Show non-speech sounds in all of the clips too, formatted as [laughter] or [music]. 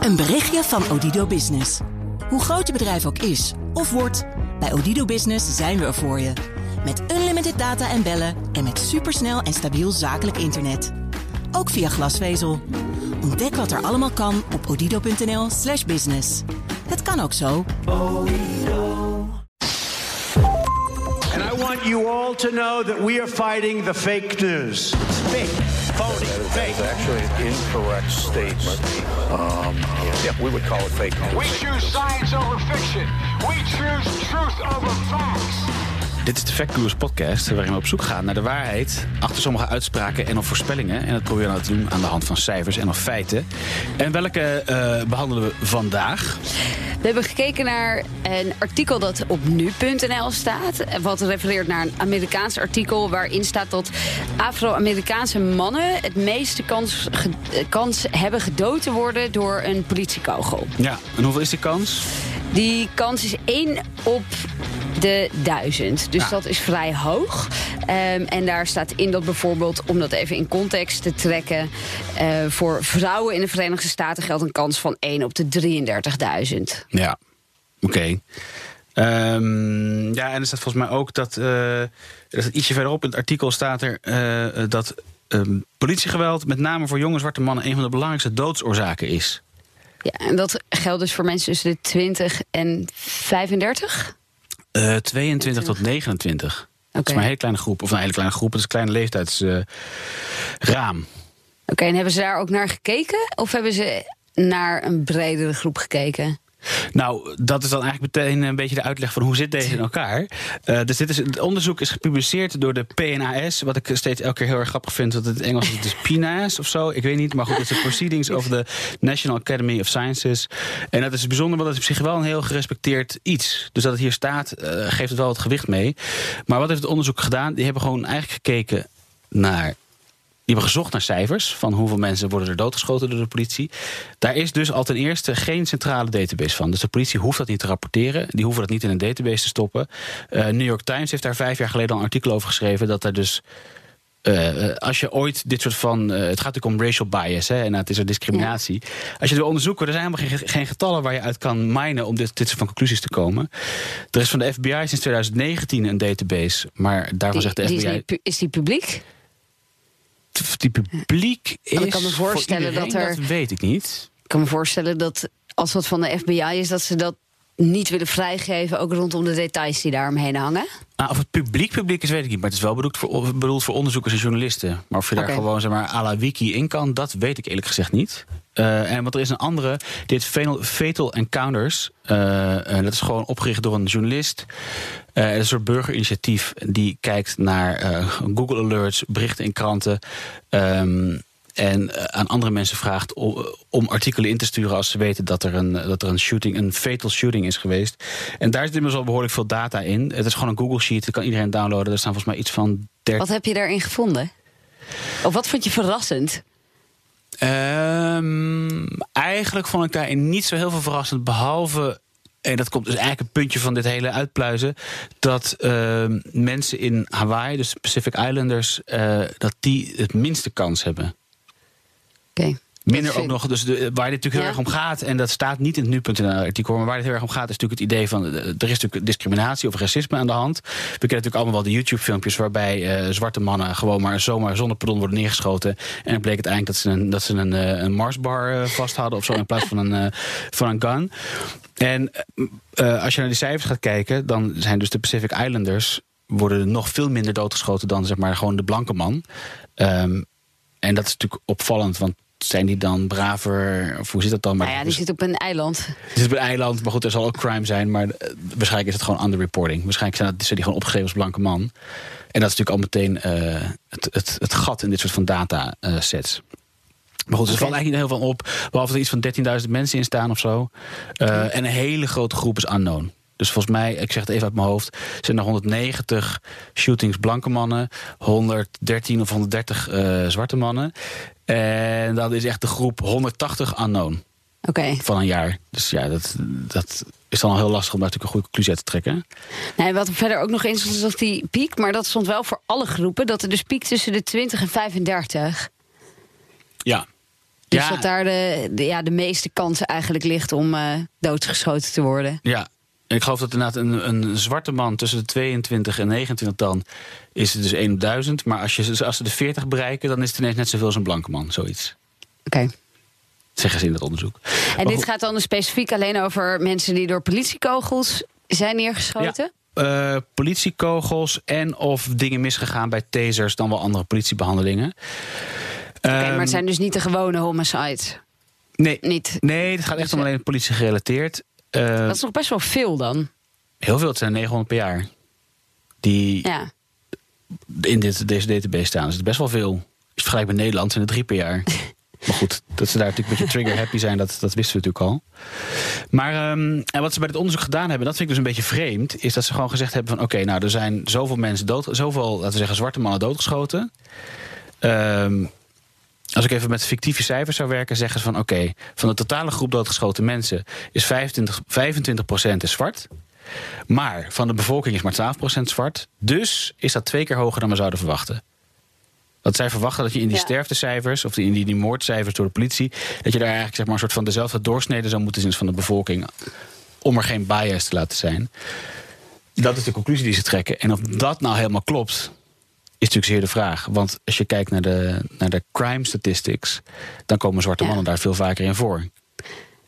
Een berichtje van Odido Business. Hoe groot je bedrijf ook is of wordt, bij Odido Business zijn we er voor je. Met unlimited data en bellen en met supersnel en stabiel zakelijk internet. Ook via glasvezel. Ontdek wat er allemaal kan op odido.nl/slash business. Het kan ook zo. And I want you all to know that we are fighting the fake news. It's fake, phony, fake. It's actually an incorrect statement. Um, yeah, we would call it fake news. We choose science over fiction. We choose truth over facts. Dit is de Fact Gurus podcast waarin we op zoek gaan naar de waarheid achter sommige uitspraken en of voorspellingen. En dat proberen we nou te doen aan de hand van cijfers en of feiten. En welke eh, behandelen we vandaag? We hebben gekeken naar een artikel dat op nu.nl staat. Wat refereert naar een Amerikaans artikel waarin staat dat Afro-Amerikaanse mannen het meeste kans, kans hebben gedood te worden door een politiekogel. Ja, en hoeveel is die kans? Die kans is 1 op de 1000. Dus Ja. dat is vrij hoog. Ehm, en daar staat in dat bijvoorbeeld, om dat even in context te trekken... eh, voor vrouwen in de Verenigde Staten geldt een kans van 1 op de 33.000. Ja, oké. Ehm, ja, en er staat volgens mij ook dat, dat ietsje verderop in het artikel staat er eh, dat ehm, politiegeweld, met name voor jonge zwarte mannen, een van de belangrijkste doodsoorzaken is. Ja, en dat geldt dus voor mensen tussen de 20 en 35? Eh 22 tot 29. Dat is maar een hele kleine groep. Of een hele kleine groep. Het is een kleine leeftijdsraam. raam. Oké, en hebben ze daar ook naar gekeken? Of hebben ze naar een bredere groep gekeken? Nou, dat is dan eigenlijk meteen een beetje de uitleg van hoe zit deze in elkaar. Eh, dus dit is, het onderzoek is gepubliceerd door de PNAS. Wat ik steeds elke keer heel erg grappig vind. Want in het Engels is het dus [laughs] PNAS of zo. Ik weet niet, maar goed, het is de Proceedings [laughs] of the National Academy of Sciences. En dat is bijzonder, want dat is op zich wel een heel gerespecteerd iets. Dus dat het hier staat, eh, geeft het wel wat gewicht mee. Maar wat heeft het onderzoek gedaan? Die hebben gewoon eigenlijk gekeken naar die hebben gezocht naar cijfers van hoeveel mensen worden er doodgeschoten door de politie. Daar is dus al ten eerste geen centrale database van. Dus de politie hoeft dat niet te rapporteren. Die hoeven dat niet in een database te stoppen. Eh, New York Times heeft daar vijf jaar geleden al een artikel over geschreven. Dat er dus. eh, als je ooit dit soort van. eh, het gaat natuurlijk om racial bias hè, en het is er discriminatie. Als je het wil onderzoeken, er zijn helemaal geen, geen getallen waar je uit kan minen om dit, dit soort van conclusies te komen. Er is van de FBI sinds 2019 een database, maar daarvan Die, zegt de FBI. is die publiek? Die publiek is. Ik kan me voor voorstellen iedereen, dat er- Dat weet ik niet. Ik kan me voorstellen dat als dat van de FBI is, dat ze dat niet willen vrijgeven, ook rondom de details die daar omheen hangen. Nou, of het publiek publiek is, weet ik niet. Maar het is wel bedoeld voor, bedoeld voor onderzoekers en journalisten. Maar of je daar gewoon zeg maar, à la wiki in kan, dat weet ik eerlijk gezegd niet. Eh, en want er is een andere, dit Fatal, Encounters. eh, dat is gewoon opgericht door een journalist. Is een soort burgerinitiatief die kijkt naar Google Alerts, berichten in kranten. ehm, en aan andere mensen vraagt om, om artikelen in te sturen als ze weten dat er een, dat er een shooting, een fatal shooting is geweest. En daar zit inmiddels al behoorlijk veel data in. Het is gewoon een Google Sheet, dat kan iedereen downloaden. Er staan volgens mij iets van 30. Wat heb je daarin gevonden? Of wat vond je verrassend? Ehm, eigenlijk vond ik daarin niet zo heel veel verrassend, behalve. En dat komt dus eigenlijk een puntje van dit hele uitpluizen. Dat ehm, mensen in Hawaii, dus Pacific Islanders, eh, dat die het minste kans hebben. Oké. Minder ook nog, dus de, waar dit natuurlijk heel Ja. erg om gaat, en dat staat niet in het nu.nl artikel, maar waar dit heel erg om gaat, is natuurlijk het idee van eh, er is natuurlijk discriminatie of racisme aan de hand. We kennen natuurlijk allemaal wel de YouTube-filmpjes waarbij eh, zwarte mannen gewoon maar zomaar zonder pardon worden neergeschoten. En dan bleek het eigenlijk dat ze een, dat ze een, eh, een Marsbar eh, vast hadden of zo in plaats van een, eh, van een gun. En eh, als je naar die cijfers gaat kijken, dan zijn dus de Pacific Islanders worden nog veel minder doodgeschoten dan zeg maar gewoon de blanke man. Ehm, en dat is natuurlijk opvallend, want zijn die dan braver? Of hoe zit dat dan? Maar Nou ja, die zit op een eiland. het is op een eiland, maar goed, er zal ook crime zijn. Maar eh, waarschijnlijk is het gewoon underreporting. Waarschijnlijk zijn, dat, zijn die gewoon opgegeven als blanke man. En dat is natuurlijk al meteen eh, het, het, het gat in dit soort van data eh, sets. Maar goed, er valt eigenlijk niet heel veel op. Behalve dat er iets van 13.000 mensen in staan of zo. En een hele grote groep is unknown. Dus volgens mij, ik zeg het even uit mijn hoofd, zijn er 190 shootings blanke mannen, 113 of 130 eh, zwarte mannen. En dat is echt de groep 180 unknown Oké. van een jaar. Dus ja, dat, dat is dan al heel lastig om daar natuurlijk een goede conclusie uit te trekken. Nee, wat er verder ook nog stond, is dat die piek, maar dat stond wel voor alle groepen, dat er dus piek tussen de 20 en 35. Ja. Dus Ja. dat daar de, de- ja, de meeste kans eigenlijk ligt om eh, doodgeschoten te worden. Ja, ik geloof dat inderdaad een, een zwarte man tussen de 22 en 29 dan is het dus 1 op 1000. Maar als, je, als ze de 40 bereiken, dan is het ineens net zoveel als een blanke man, zoiets. Oké. Zeggen ze in dat onderzoek. En Maar dit goed, gaat dan dus specifiek alleen over mensen die door politiekogels zijn neergeschoten? eh, politiekogels en of dingen misgegaan bij tasers dan wel andere politiebehandelingen. Oké, maar Ehm, het zijn dus niet de gewone homicides. nee, Niet. nee, het gaat echt om alleen politie gerelateerd. Eh, Dat is nog best wel veel dan. Heel veel, het zijn 900 per jaar. Die Ja. in dit, deze database staan. Dus het is best wel veel. Als je vergelijkt met Nederland zijn er drie per jaar. [laughs] maar goed, dat ze daar natuurlijk een beetje trigger happy zijn, dat, dat wisten we natuurlijk al. Maar ehm, en wat ze bij dit onderzoek gedaan hebben, dat vind ik dus een beetje vreemd, is dat ze gewoon gezegd hebben van oké, nou er zijn zoveel mensen dood, zoveel, laten we zeggen, zwarte mannen doodgeschoten. Ehm, als ik even met fictieve cijfers zou werken, zeggen ze van oké, van de totale groep doodgeschoten mensen is 25, 25% is zwart. Maar van de bevolking is maar 12% zwart. Dus is dat twee keer hoger dan we zouden verwachten. Want zij verwachten dat je in die Ja. sterftecijfers, of in die, die moordcijfers door de politie, dat je daar eigenlijk zeg maar, een soort van dezelfde doorsnede zou moeten zien van de bevolking. Om er geen bias te laten zijn. Dat is de conclusie die ze trekken. En of dat nou helemaal klopt, natuurlijk zeer de vraag. Want als je kijkt naar de, naar de crime statistics, dan komen zwarte Ja. mannen daar veel vaker in voor.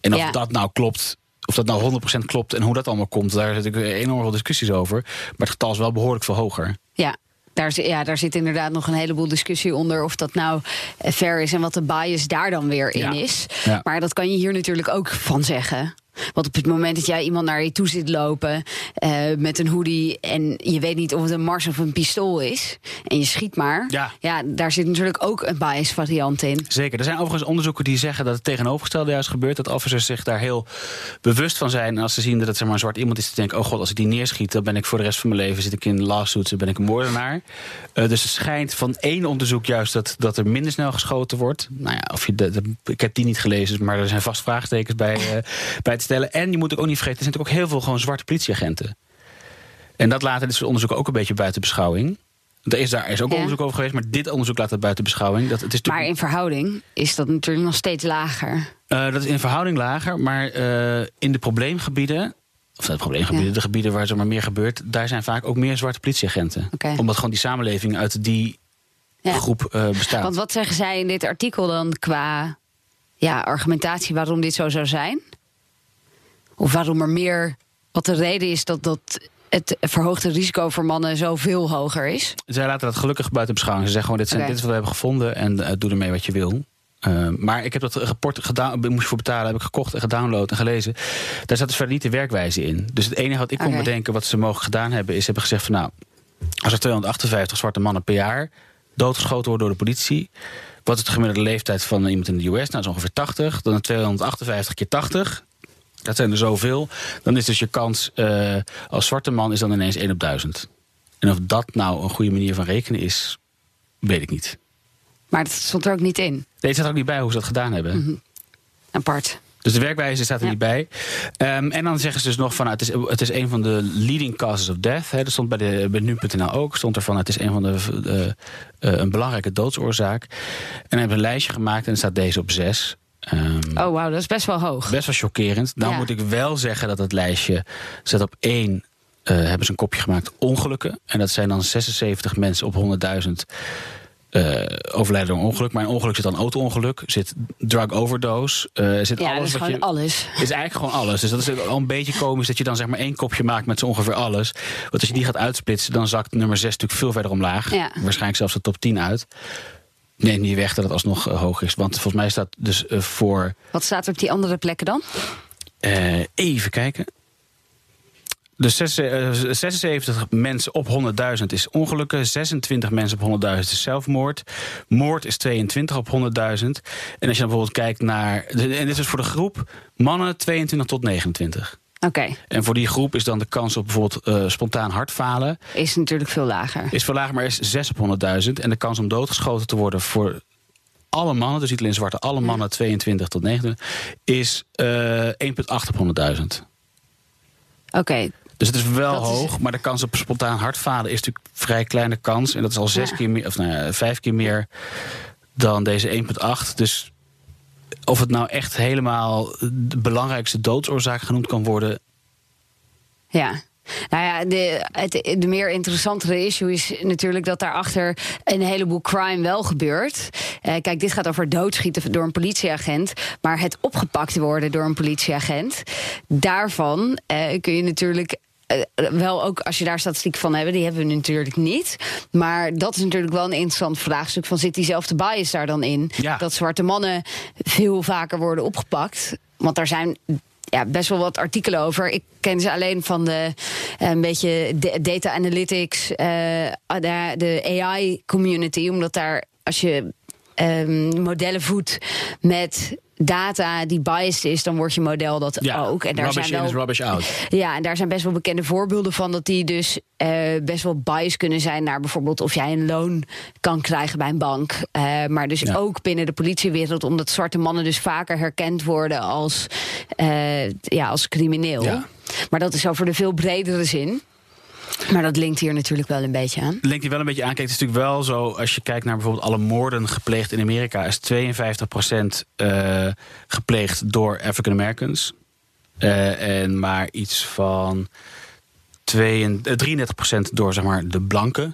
En of Ja. dat nou klopt, of dat nou 100% klopt en hoe dat allemaal komt, daar zit natuurlijk enorm veel discussies over. Maar het getal is wel behoorlijk veel hoger. Ja. Daar, ja, daar zit inderdaad nog een heleboel discussie onder of dat nou eh, fair is en wat de bias daar dan weer in Ja. is. Ja. Maar dat kan je hier natuurlijk ook van zeggen. Want op het moment dat jij iemand naar je toe zit lopen eh, met een hoodie en je weet niet of het een mars of een pistool is en je schiet maar, Ja. daar zit natuurlijk ook een bias variant in. Zeker. Er zijn overigens onderzoeken die zeggen dat het tegenovergestelde juist gebeurt. Dat officers zich daar heel bewust van zijn. En als ze zien dat het zeg maar, een zwart iemand is, te denken: oh god, als ik die neerschiet, dan ben ik voor de rest van mijn leven zit ik in lawsuits en ben ik een moordenaar. Eh, dus het schijnt van één onderzoek juist dat, dat er minder snel geschoten wordt. Nou ja, of je de, de- ik heb die niet gelezen, maar er zijn vast vraagtekens bij, eh, bij stellen. En je moet ook niet vergeten, er zijn natuurlijk ook heel veel gewoon zwarte politieagenten. En dat laten dit soort onderzoeken ook een beetje buiten beschouwing. Er is daar is ook Ja. onderzoek over geweest, maar dit onderzoek laat het buiten beschouwing. Dat, het is Maar in verhouding is dat natuurlijk nog steeds lager. eh, dat is in verhouding lager, maar eh, in de probleemgebieden. Of de probleemgebieden, Ja. de gebieden waar er maar meer gebeurt, daar zijn vaak ook meer zwarte politieagenten. Omdat gewoon die samenleving uit die Ja. groep eh, bestaat. Want wat zeggen zij in dit artikel dan qua ja, argumentatie waarom dit zo zou zijn? Of waarom er meer. Wat de reden is dat, dat het verhoogde risico voor mannen zoveel hoger is? Zij laten dat gelukkig buiten beschouwing. Ze zeggen gewoon: dit, zijn, dit is wat we hebben gevonden en eh, doe ermee wat je wil. Eh, maar ik heb dat rapport gedaan, moest je voor betalen, heb ik gekocht en gedownload en gelezen. Daar zat dus verder niet de werkwijze in. Dus het enige wat ik kon bedenken wat ze mogen gedaan hebben, is hebben gezegd van nou, als er 258 zwarte mannen per jaar doodgeschoten worden door de politie, wat is de gemiddelde leeftijd van iemand in de US? Nou, dat is ongeveer 80. Dan 258 keer 80. Dat zijn er zoveel. Dan is dus je kans eh, als zwarte man is dan ineens 1 op 1000. En of dat nou een goede manier van rekenen is, weet ik niet. Maar dat stond er ook niet in. Nee, het staat ook niet bij hoe ze dat gedaan hebben. Apart. Dus de werkwijze staat er Ja. niet bij. Ehm, en dan zeggen ze dus nog van, het, is, het is een van de leading causes of death. Hè. Dat stond bij, de, bij nu.nl ook. Stond er van, het is een van de eh, eh, een belangrijke doodsoorzaak. En dan hebben een lijstje gemaakt en er staat deze op zes. Ehm, Oh, wauw, dat is best wel hoog. Best wel chockerend. Nou Ja. moet ik wel zeggen dat het lijstje zet op één. eh, hebben ze een kopje gemaakt ongelukken. En dat zijn dan 76 mensen op 100.000 eh overlijden door een ongeluk. Maar een ongeluk zit dan auto-ongeluk, zit drug overdose, eh, zit Ja, dat alles is wat gewoon je... alles. is eigenlijk gewoon alles. Dus dat is al een beetje komisch dat je dan zeg maar één kopje maakt met zo ongeveer alles. Want als je die gaat uitsplitsen, dan zakt nummer 6 natuurlijk veel verder omlaag. Ja. Waarschijnlijk zelfs de top 10 uit. Neem niet weg dat het alsnog eh, hoog is. Want volgens mij staat dus eh, voor Wat staat er op die andere plekken dan? eh, even kijken. Dus eh, 76 mensen op 100.000 is ongelukken. 26 mensen op 100.000 is zelfmoord. Moord is 22 op 100.000. En als je dan bijvoorbeeld kijkt naar. En dit is voor de groep mannen 22 tot 29. Oké, En voor die groep is dan de kans op bijvoorbeeld eh, spontaan hartfalen. is natuurlijk veel lager. Is veel lager, maar is 6 op 100.000. En de kans om doodgeschoten te worden voor alle mannen, dus niet alleen zwarte, alle mannen 22 tot 29, is eh 1,8 op 100.000. Oké, Dus het is wel Dat is- hoog, maar de kans op spontaan hartfalen is natuurlijk een vrij kleine kans. En dat is al zes Ja. keer meer, of nou ja, vijf keer meer dan deze 1,8. Dus of het nou echt helemaal de belangrijkste doodsoorzaak genoemd kan worden. Ja. Nou ja, de, het, meer interessantere issue is natuurlijk dat daarachter een heleboel crime wel gebeurt. Eh, kijk, dit gaat over doodschieten door een politieagent. Maar het opgepakt worden door een politieagent, daarvan eh, kun je natuurlijk wel ook als je daar statistiek van hebben, die hebben we natuurlijk niet. Maar dat is natuurlijk wel een interessant vraagstuk van zit diezelfde bias daar dan in? Ja. Dat zwarte mannen veel vaker worden opgepakt. Want daar zijn ja, best wel wat artikelen over. Ik ken ze alleen van de eh, een beetje de- data analytics, eh, de, de AI community, omdat daar als je ehm, modellen voedt met data die biased is, dan wordt je model dat Ja, ook. En daar rubbish zijn in wel is rubbish out. ja, en daar zijn best wel bekende voorbeelden van dat die dus eh, best wel bias kunnen zijn naar bijvoorbeeld of jij een loon kan krijgen bij een bank. Eh, maar dus Ja. ook binnen de politiewereld, omdat zwarte mannen dus vaker herkend worden als, eh, ja, als crimineel. Ja. Maar dat is over de veel bredere zin. Maar dat linkt hier natuurlijk wel een beetje aan. Linkt hij wel een beetje aan. Kijk, het is natuurlijk wel zo, als je kijkt naar bijvoorbeeld alle moorden gepleegd in Amerika, is 52% eh gepleegd door African Americans. Eh, en maar iets van 32, eh, 33% door zeg maar, de blanke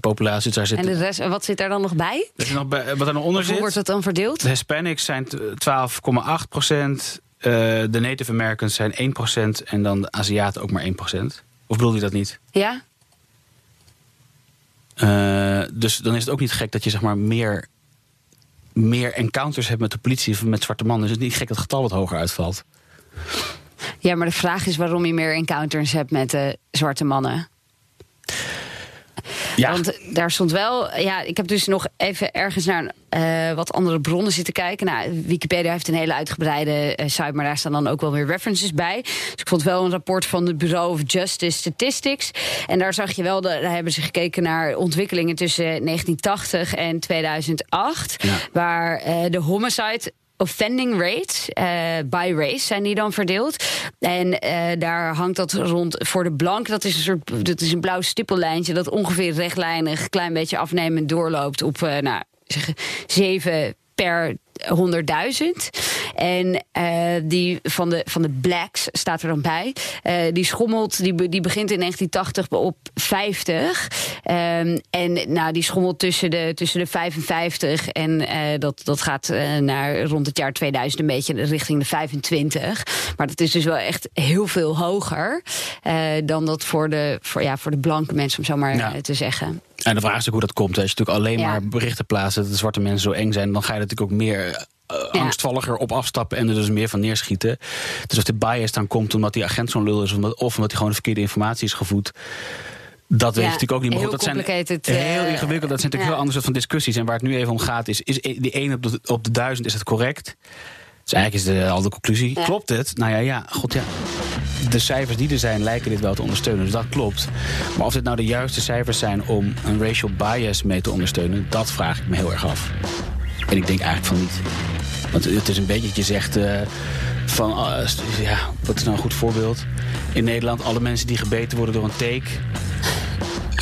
populatie. Dus daar zit, En de rest, wat zit daar dan nog bij? er nog bij, wat er nog onder Hoe zit. wordt dat dan verdeeld? De Hispanics zijn t- 12,8%. eh, de Native Americans zijn 1%. En dan de Aziaten ook maar 1%. Of bedoel je dat niet? Ja? Eh, dus dan is het ook niet gek dat je zeg maar meer, meer encounters hebt met de politie of met zwarte mannen. Dus het is niet gek dat het getal wat hoger uitvalt. ja, maar de vraag is waarom je meer encounters hebt met de zwarte mannen. Ja, Want daar stond wel, ja, ik heb dus nog even ergens naar eh, wat andere bronnen zitten kijken. Nou, Wikipedia heeft een hele uitgebreide eh, site, maar daar staan dan ook wel weer references bij. Dus ik vond wel een rapport van het Bureau of Justice Statistics. En daar zag je wel, de, daar hebben ze gekeken naar ontwikkelingen tussen 1980 en 2008. Ja. Waar eh, de homicide offending rates eh, by race zijn die dan verdeeld. En eh, daar hangt dat rond voor de blank. Dat is een soort dat is een blauw stippellijntje dat ongeveer rechtlijnig, klein beetje afnemend doorloopt op uh, nou, zeg, 7 per 100.000. En uh, die van de, van de blacks staat er dan bij. Uh, die schommelt, die, die begint in 1980 op 50. Um, en nou, die schommelt tussen de, tussen de 55 en uh, dat, dat gaat naar rond het jaar 2000 een beetje richting de 25. Maar dat is dus wel echt heel veel hoger dan dat voor de, voor, ja, voor de blanke mensen, om zo maar ja. te zeggen. En de vraag is ook hoe dat komt. Als je natuurlijk alleen Ja. maar berichten plaatst dat de zwarte mensen zo eng zijn, dan ga je natuurlijk ook meer eh, Ja. angstvalliger op afstappen en er dus meer van neerschieten. Dus als de bias dan komt omdat die agent zo'n lul is, of omdat, of omdat hij gewoon de verkeerde informatie is gevoed. Dat weet je natuurlijk ook niet. Maar heel goed, dat zijn heel eh, ingewikkeld. Dat zijn natuurlijk ja. heel andere soort van discussies. En waar het nu even om gaat is, is die 1 op de, op de 1000, is het correct? Dus eigenlijk is de, al de conclusie. Klopt het? Nou ja, ja, god ja. De cijfers die er zijn lijken dit wel te ondersteunen. Dus dat klopt. Maar of dit nou de juiste cijfers zijn om een racial bias mee te ondersteunen, dat vraag ik me heel erg af. En ik denk eigenlijk van niet. Want het is een beetje dat zegt eh, van, st- ja, wat is nou een goed voorbeeld? In Nederland, alle mensen die gebeten worden door een teek.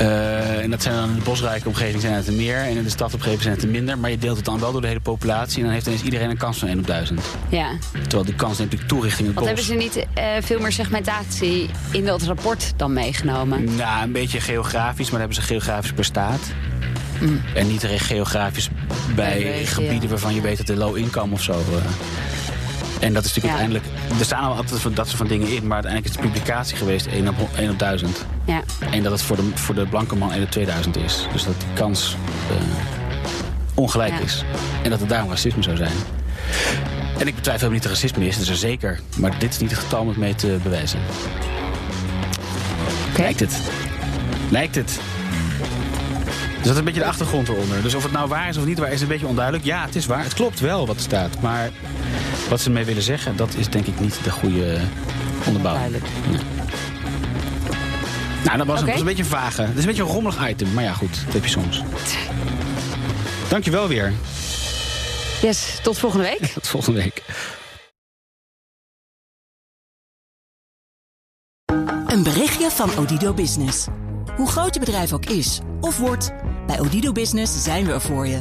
Eh, en dat zijn dan in de bosrijke omgeving zijn het er meer. En in de stadomgeving zijn het er minder. Maar je deelt het dan wel door de hele populatie. En dan heeft ineens iedereen een kans van 1 op 1000. Ja. Terwijl die kans neemt natuurlijk toe richting het Want bos. hebben ze niet eh, veel meer segmentatie in dat rapport dan meegenomen? Nou, een beetje geografisch, maar dan hebben ze geografisch per staat. En niet geografisch bij Mm. Gebieden waarvan je weet dat de low income of zo. eh. En dat is natuurlijk Ja. uiteindelijk. Er staan al altijd van dat soort van dingen in, maar uiteindelijk is de publicatie geweest 1 op, 1 op 1000. Ja. En dat het voor de, voor de blanke man 1 op 2000 is. Dus dat die kans eh, ongelijk Ja. is. En dat het daarom racisme zou zijn. En ik betwijfel niet dat er racisme is, dat is er zeker. Maar dit is niet het getal om het mee te bewijzen. Lijkt het. Lijkt het. Dus dat is een beetje de achtergrond eronder. Dus of het nou waar is of niet waar is een beetje onduidelijk. Ja, het is waar. Het klopt wel wat er staat. Maar wat ze ermee willen zeggen, dat is denk ik niet de goede onderbouwing. Nee. Nou, dat was, Oké. het was een beetje een vage. Het is een beetje een rommelig item. Maar ja, goed. Dat heb je soms. Dankjewel weer. Yes, tot volgende week. [laughs] Tot volgende week. Een berichtje van Odido Business. Hoe groot je bedrijf ook is of wordt, bij Odido Business zijn we er voor je.